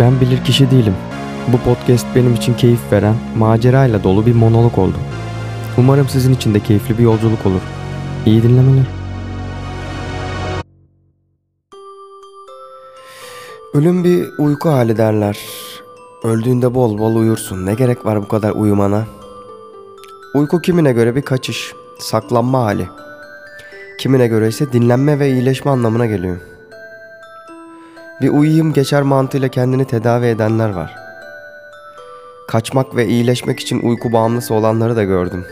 Ben bilir kişi değilim. Bu podcast benim için keyif veren, macerayla dolu bir monolog oldu. Umarım sizin için de keyifli bir yolculuk olur. İyi dinlemeler. Ölüm bir uyku hali derler. Öldüğünde bol bol uyursun. Ne gerek var bu kadar uyumana? Uyku kimine göre bir kaçış, saklanma hali. Kimine göre ise dinlenme ve iyileşme anlamına geliyor. Bir uyuyayım geçer mantığıyla kendini tedavi edenler var. Kaçmak ve iyileşmek için uyku bağımlısı olanları da gördüm.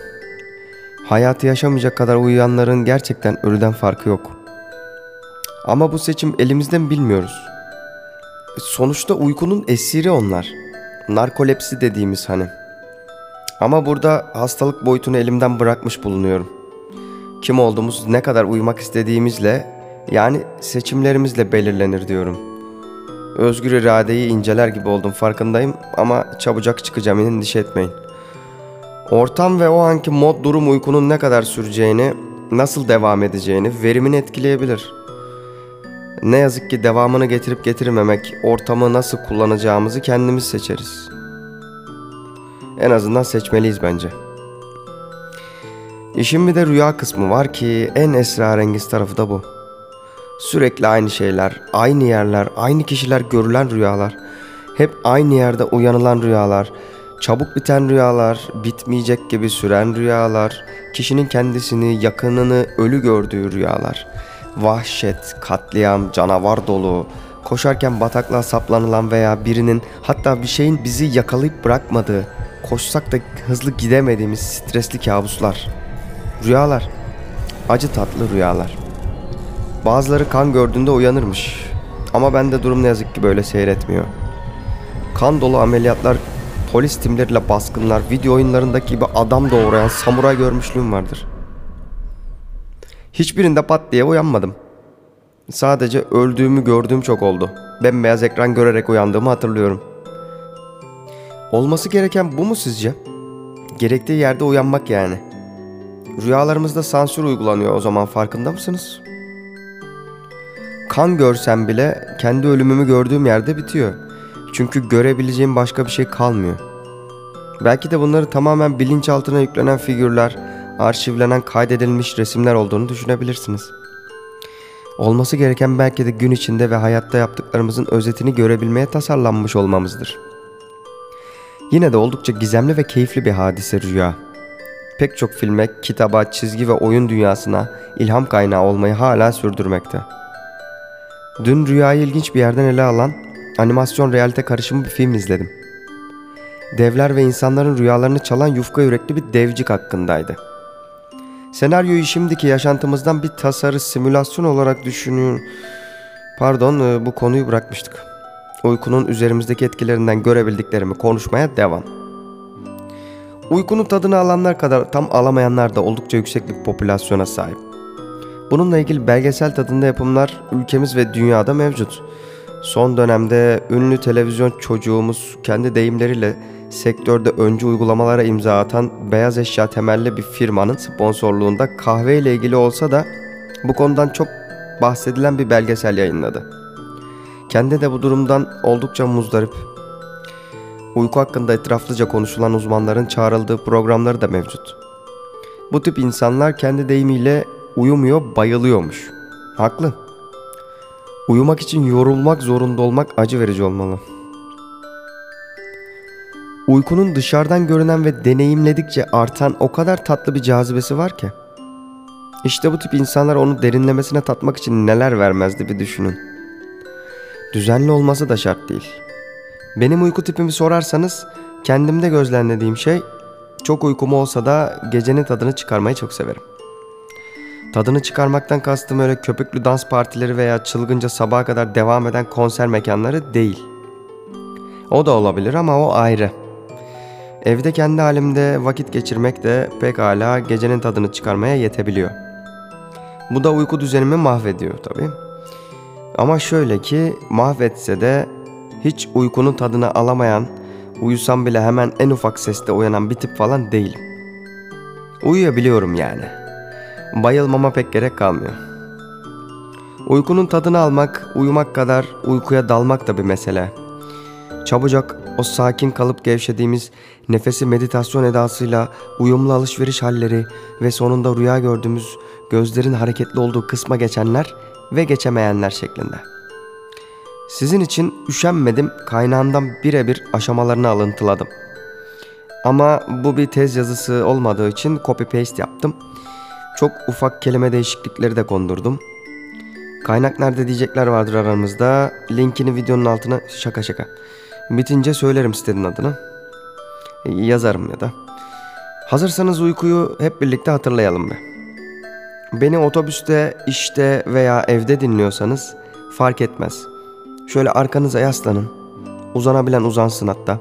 Hayatı yaşamayacak kadar uyuyanların gerçekten ölüden farkı yok. Ama bu seçim elimizde mi bilmiyoruz. Sonuçta uykunun esiri onlar. Narkolepsi dediğimiz hani. Ama burada hastalık boyutunu elimden bırakmış bulunuyorum. Kim olduğumuz, ne kadar uyumak istediğimizle, yani seçimlerimizle belirlenir diyorum. Özgür iradeyi inceler gibi oldum farkındayım ama çabucak çıkacağım endişe etmeyin. Ortam ve o anki mod durum uykunun ne kadar süreceğini, nasıl devam edeceğini, verimini etkileyebilir. Ne yazık ki devamını getirip getirmemek, ortamı nasıl kullanacağımızı kendimiz seçeriz. En azından seçmeliyiz bence. İşin bir de rüya kısmı var ki en esrarengiz tarafı da bu. Sürekli aynı şeyler, aynı yerler, aynı kişiler görülen rüyalar. Hep aynı yerde uyanılan rüyalar. Çabuk biten rüyalar, bitmeyecek gibi süren rüyalar. Kişinin kendisini, yakınını ölü gördüğü rüyalar. Vahşet, katliam, canavar dolu. Koşarken bataklığa saplanılan veya birinin hatta bir şeyin bizi yakalayıp bırakmadığı, koşsak da hızlı gidemediğimiz stresli kabuslar. Rüyalar. Acı tatlı rüyalar. Bazıları kan gördüğünde uyanırmış. Ama bende durum ne yazık ki böyle seyretmiyor. Kan dolu ameliyatlar, polis timleriyle baskınlar, video oyunlarındaki gibi adam doğrayan samuray görmüşlüğüm vardır. Hiçbirinde pat diye uyanmadım. Sadece öldüğümü gördüğüm çok oldu. Bembeyaz ekran görerek uyandığımı hatırlıyorum. Olması gereken bu mu sizce? Gerektiği yerde uyanmak yani. Rüyalarımızda sansür uygulanıyor o zaman farkında mısınız? Kan görsem bile kendi ölümümü gördüğüm yerde bitiyor. Çünkü görebileceğim başka bir şey kalmıyor. Belki de bunları tamamen bilinçaltına yüklenen figürler, arşivlenen kaydedilmiş resimler olduğunu düşünebilirsiniz. Olması gereken belki de gün içinde ve hayatta yaptıklarımızın özetini görebilmeye tasarlanmış olmamızdır. Yine de oldukça gizemli ve keyifli bir hadise rüya. Pek çok filme, kitaba, çizgi ve oyun dünyasına ilham kaynağı olmayı hala sürdürmekte. Dün rüyayı ilginç bir yerden ele alan animasyon realite karışımı bir film izledim. Devler ve insanların rüyalarını çalan yufka yürekli bir devcik hakkındaydı. Senaryoyu şimdiki yaşantımızdan bir tasarı simülasyon olarak düşünüyor. Pardon e, bu konuyu bırakmıştık. Uykunun üzerimizdeki etkilerinden görebildiklerimi konuşmaya devam. Uykunun tadını alanlar kadar tam alamayanlar da oldukça yüksek bir popülasyona sahip. Bununla ilgili belgesel tadında yapımlar ülkemiz ve dünyada mevcut. Son dönemde ünlü televizyon çocuğumuz kendi deyimleriyle sektörde öncü uygulamalara imza atan beyaz eşya temelli bir firmanın sponsorluğunda kahve ile ilgili olsa da bu konudan çok bahsedilen bir belgesel yayınladı. Kendi de bu durumdan oldukça muzdarip. Uyku hakkında etraflıca konuşulan uzmanların çağrıldığı programları da mevcut. Bu tip insanlar kendi deyimiyle uyumuyor, bayılıyormuş. Haklı. Uyumak için yorulmak zorunda olmak acı verici olmalı. Uykunun dışarıdan görünen ve deneyimledikçe artan o kadar tatlı bir cazibesi var ki. İşte bu tip insanlar onu derinlemesine tatmak için neler vermezdi bir düşünün. Düzenli olması da şart değil. Benim uyku tipimi sorarsanız kendimde gözlemlediğim şey çok uykum olsa da gecenin tadını çıkarmayı çok severim. Tadını çıkarmaktan kastım öyle köpüklü dans partileri veya çılgınca sabaha kadar devam eden konser mekanları değil. O da olabilir ama o ayrı. Evde kendi halimde vakit geçirmek de pekala gecenin tadını çıkarmaya yetebiliyor. Bu da uyku düzenimi mahvediyor tabii. Ama şöyle ki mahvetse de hiç uykunun tadını alamayan, uyusam bile hemen en ufak seste uyanan bir tip falan değilim. Uyuyabiliyorum yani. Bayılmama pek gerek kalmıyor. Uykunun tadını almak, uyumak kadar uykuya dalmak da bir mesele. Çabucak o sakin kalıp gevşediğimiz nefesi meditasyon edasıyla uyumlu alışveriş halleri ve sonunda rüya gördüğümüz gözlerin hareketli olduğu kısma geçenler ve geçemeyenler şeklinde. Sizin için üşenmedim kaynağından birebir aşamalarını alıntıladım. Ama bu bir tez yazısı olmadığı için copy paste yaptım. Çok ufak kelime değişiklikleri de kondurdum. Kaynak nerede diyecekler vardır aramızda. Linkini videonun altına şaka şaka. Bitince söylerim sitenin adını. Yazarım ya da. Hazırsanız uykuyu hep birlikte hatırlayalım be. Beni otobüste, işte veya evde dinliyorsanız fark etmez. Şöyle arkanıza yaslanın. Uzanabilen uzansın hatta.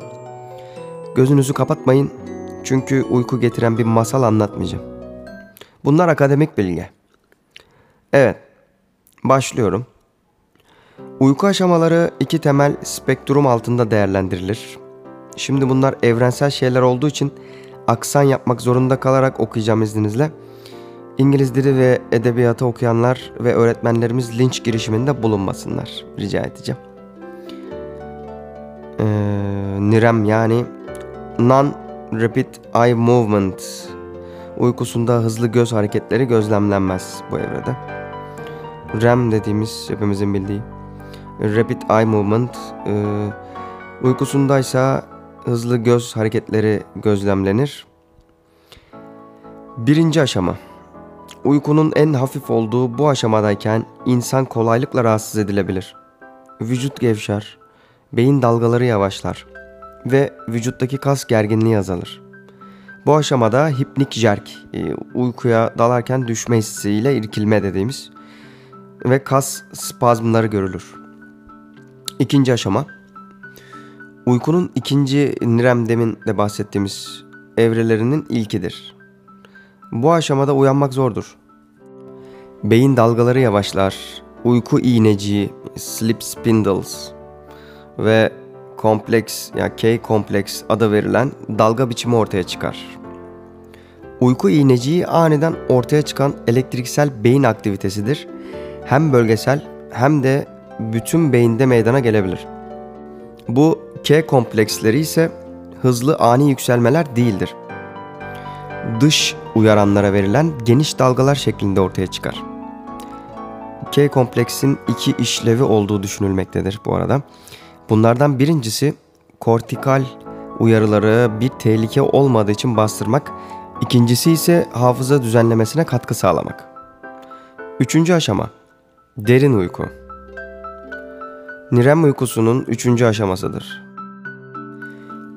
Gözünüzü kapatmayın. Çünkü uyku getiren bir masal anlatmayacağım. Bunlar akademik bilgi. Evet. Başlıyorum. Uyku aşamaları iki temel spektrum altında değerlendirilir. Şimdi bunlar evrensel şeyler olduğu için aksan yapmak zorunda kalarak okuyacağım izninizle. İngiliz dili ve edebiyatı okuyanlar ve öğretmenlerimiz linç girişiminde bulunmasınlar. Rica edeceğim. Ee, NREM yani Non-Rapid Eye Movement uykusunda hızlı göz hareketleri gözlemlenmez bu evrede. REM dediğimiz hepimizin bildiği Rapid Eye Movement e, uykusundaysa hızlı göz hareketleri gözlemlenir. Birinci aşama Uykunun en hafif olduğu bu aşamadayken insan kolaylıkla rahatsız edilebilir. Vücut gevşer, beyin dalgaları yavaşlar ve vücuttaki kas gerginliği azalır. Bu aşamada hipnik jerk, e, uykuya dalarken düşme hissiyle irkilme dediğimiz ve kas spazmları görülür. İkinci aşama, uykunun ikinci nirem demin de bahsettiğimiz evrelerinin ilkidir. Bu aşamada uyanmak zordur. Beyin dalgaları yavaşlar, uyku iğneciği, sleep spindles ve kompleks ya yani K kompleks adı verilen dalga biçimi ortaya çıkar. Uyku iğneciği aniden ortaya çıkan elektriksel beyin aktivitesidir. Hem bölgesel hem de bütün beyinde meydana gelebilir. Bu K kompleksleri ise hızlı ani yükselmeler değildir. Dış uyaranlara verilen geniş dalgalar şeklinde ortaya çıkar. K kompleksin iki işlevi olduğu düşünülmektedir bu arada. Bunlardan birincisi kortikal uyarıları bir tehlike olmadığı için bastırmak, ikincisi ise hafıza düzenlemesine katkı sağlamak. Üçüncü aşama derin uyku. Nirem uykusunun üçüncü aşamasıdır.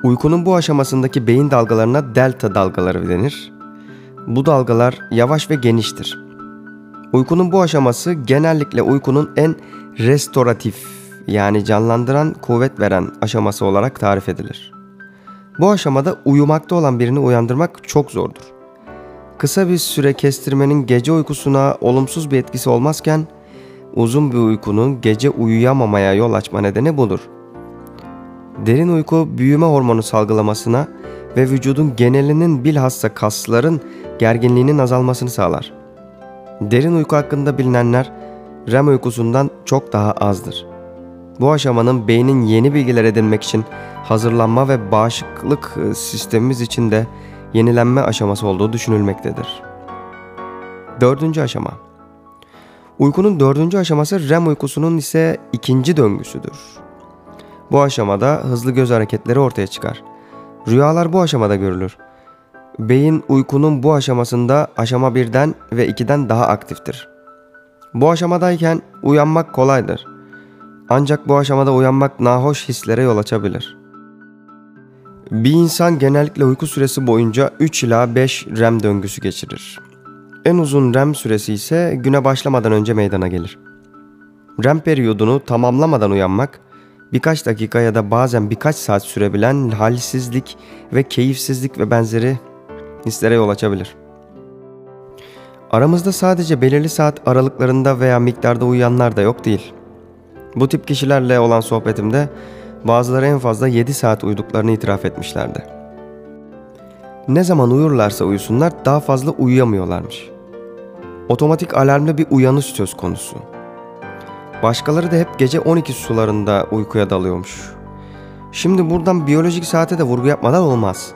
Uykunun bu aşamasındaki beyin dalgalarına delta dalgaları denir. Bu dalgalar yavaş ve geniştir. Uykunun bu aşaması genellikle uykunun en restoratif yani canlandıran, kuvvet veren aşaması olarak tarif edilir. Bu aşamada uyumakta olan birini uyandırmak çok zordur. Kısa bir süre kestirmenin gece uykusuna olumsuz bir etkisi olmazken uzun bir uykunun gece uyuyamamaya yol açma nedeni budur. Derin uyku büyüme hormonu salgılamasına ve vücudun genelinin bilhassa kasların gerginliğinin azalmasını sağlar. Derin uyku hakkında bilinenler REM uykusundan çok daha azdır. Bu aşamanın beynin yeni bilgiler edinmek için hazırlanma ve bağışıklık e, sistemimiz için de yenilenme aşaması olduğu düşünülmektedir. Dördüncü aşama Uykunun dördüncü aşaması REM uykusunun ise ikinci döngüsüdür. Bu aşamada hızlı göz hareketleri ortaya çıkar. Rüyalar bu aşamada görülür. Beyin uykunun bu aşamasında aşama birden ve 2'den daha aktiftir. Bu aşamadayken uyanmak kolaydır. Ancak bu aşamada uyanmak nahoş hislere yol açabilir. Bir insan genellikle uyku süresi boyunca 3 ila 5 REM döngüsü geçirir. En uzun REM süresi ise güne başlamadan önce meydana gelir. REM periyodunu tamamlamadan uyanmak, birkaç dakika ya da bazen birkaç saat sürebilen halsizlik ve keyifsizlik ve benzeri hislere yol açabilir. Aramızda sadece belirli saat aralıklarında veya miktarda uyuyanlar da yok değil. Bu tip kişilerle olan sohbetimde bazıları en fazla 7 saat uyuduklarını itiraf etmişlerdi. Ne zaman uyurlarsa uyusunlar daha fazla uyuyamıyorlarmış. Otomatik alarmlı bir uyanış söz konusu. Başkaları da hep gece 12 sularında uykuya dalıyormuş. Şimdi buradan biyolojik saate de vurgu yapmadan olmaz.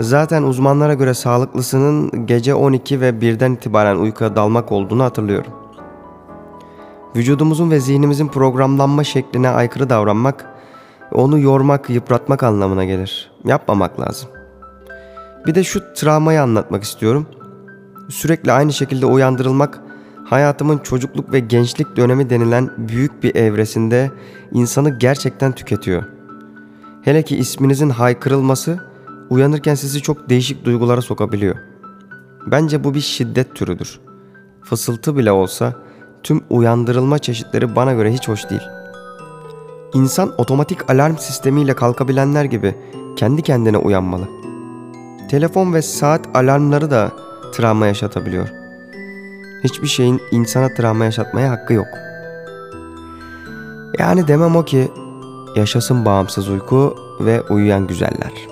Zaten uzmanlara göre sağlıklısının gece 12 ve 1'den itibaren uykuya dalmak olduğunu hatırlıyorum. Vücudumuzun ve zihnimizin programlanma şekline aykırı davranmak, onu yormak, yıpratmak anlamına gelir. Yapmamak lazım. Bir de şu travmayı anlatmak istiyorum. Sürekli aynı şekilde uyandırılmak, hayatımın çocukluk ve gençlik dönemi denilen büyük bir evresinde insanı gerçekten tüketiyor. Hele ki isminizin haykırılması uyanırken sizi çok değişik duygulara sokabiliyor. Bence bu bir şiddet türüdür. Fısıltı bile olsa tüm uyandırılma çeşitleri bana göre hiç hoş değil. İnsan otomatik alarm sistemiyle kalkabilenler gibi kendi kendine uyanmalı. Telefon ve saat alarmları da travma yaşatabiliyor. Hiçbir şeyin insana travma yaşatmaya hakkı yok. Yani demem o ki yaşasın bağımsız uyku ve uyuyan güzeller.